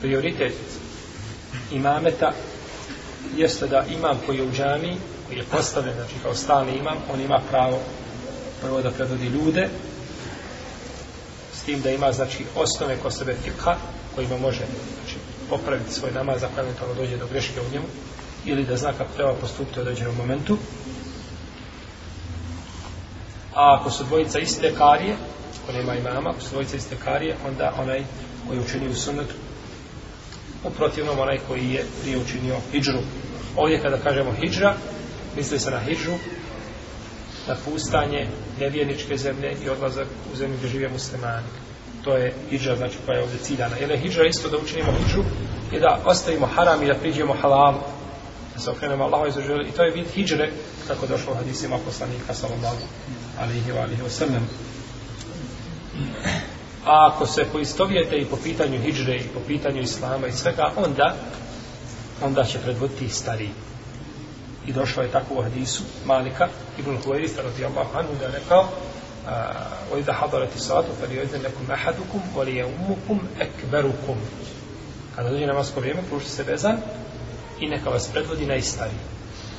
prioritet imameta jeste da imam koji je u džami, koji je postavljen, znači kao stalni imam, on ima pravo prvo da predvodi ljude, s tim da ima, znači, osnove ko sebe fikha, kojima može znači, popraviti svoj namaz, ako eventualno dođe do greške u njemu, ili da zna kako treba postupiti u određenom momentu. A ako su dvojica iste karije, ako nema imama, ako su dvojica iste karije, onda onaj koji učini u sunnetu, uprotivnom onaj koji je prije učinio hijđru. Ovdje kada kažemo hijđra, misli se na hijđru, na pustanje nevjerničke zemlje i odlazak u zemlju gdje žive muslimani. To je hijđra, znači koja je ovdje ciljana. Jer je hijđra isto da učinimo hijđru i da ostavimo haram i da priđemo halal da se okrenemo Allaho i zaželi. I to je vid hijđre, kako došlo u hadisima poslanika sallallahu alaihi wa alaihi wa sallam. A ako se poistovijete i po pitanju hijdžre i po pitanju islama i svega, onda onda će predvoditi stari. I došao je tako u hadisu Malika ibn Huwairis radijallahu anhu da rekao: "Wa idha hadarat as-salatu falyu'adhin lakum ahadukum wa liyawmukum akbarukum." Kada dođe namaz po vrijeme, pruši se bezan i neka vas predvodi najstari.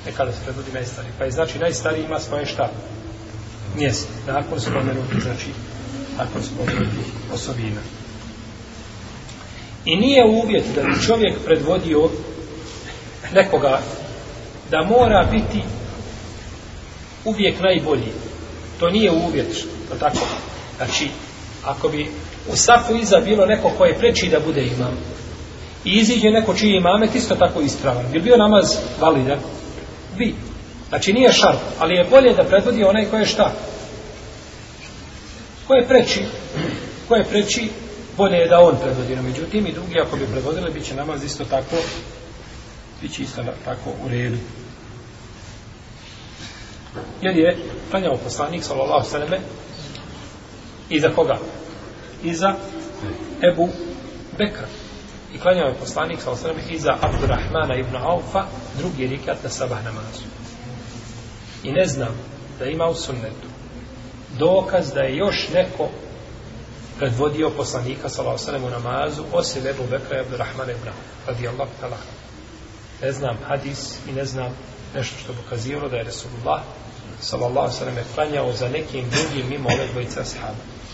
Neka vas predvodi najstari. Pa je znači najstari ima svoje šta? Mjesto. Nakon spomenuti, znači, ako se pogledi osobina. I nije uvjet da bi čovjek predvodio nekoga da mora biti uvijek najbolji. To nije uvjet, to tako. Znači, ako bi u safu iza bilo neko koje preči da bude imam, i iziđe neko čiji imame, isto tako ispravan. Bi bio namaz validan? Bi. Znači, nije šarp, ali je bolje da predvodi onaj koji je šta? Ko je preči? Ko je preči? Bolje je da on predvodi. No, međutim, i drugi, ako bi predvodili, bit će namaz isto tako, bit će isto tako u redu. Jer je klanjao poslanik, sallallahu sallam, iza koga? Iza Ebu Bekra. I klanjao je poslanik, sallallahu sallam, iza Abdurrahmana ibn Aufa, drugi rikat na sabah namazu. I ne znam da ima u sunnetu dokaz da je još neko predvodio poslanika sallallahu alejhi ve sellem u namazu osim Abu Bekra i Abdulrahman ibn radijallahu ta'ala. Ne znam hadis i ne znam nešto što bi kazivalo da je Resulullah sallallahu alejhi ve sellem klanjao za nekim drugim mimo ove dvojice ashaba.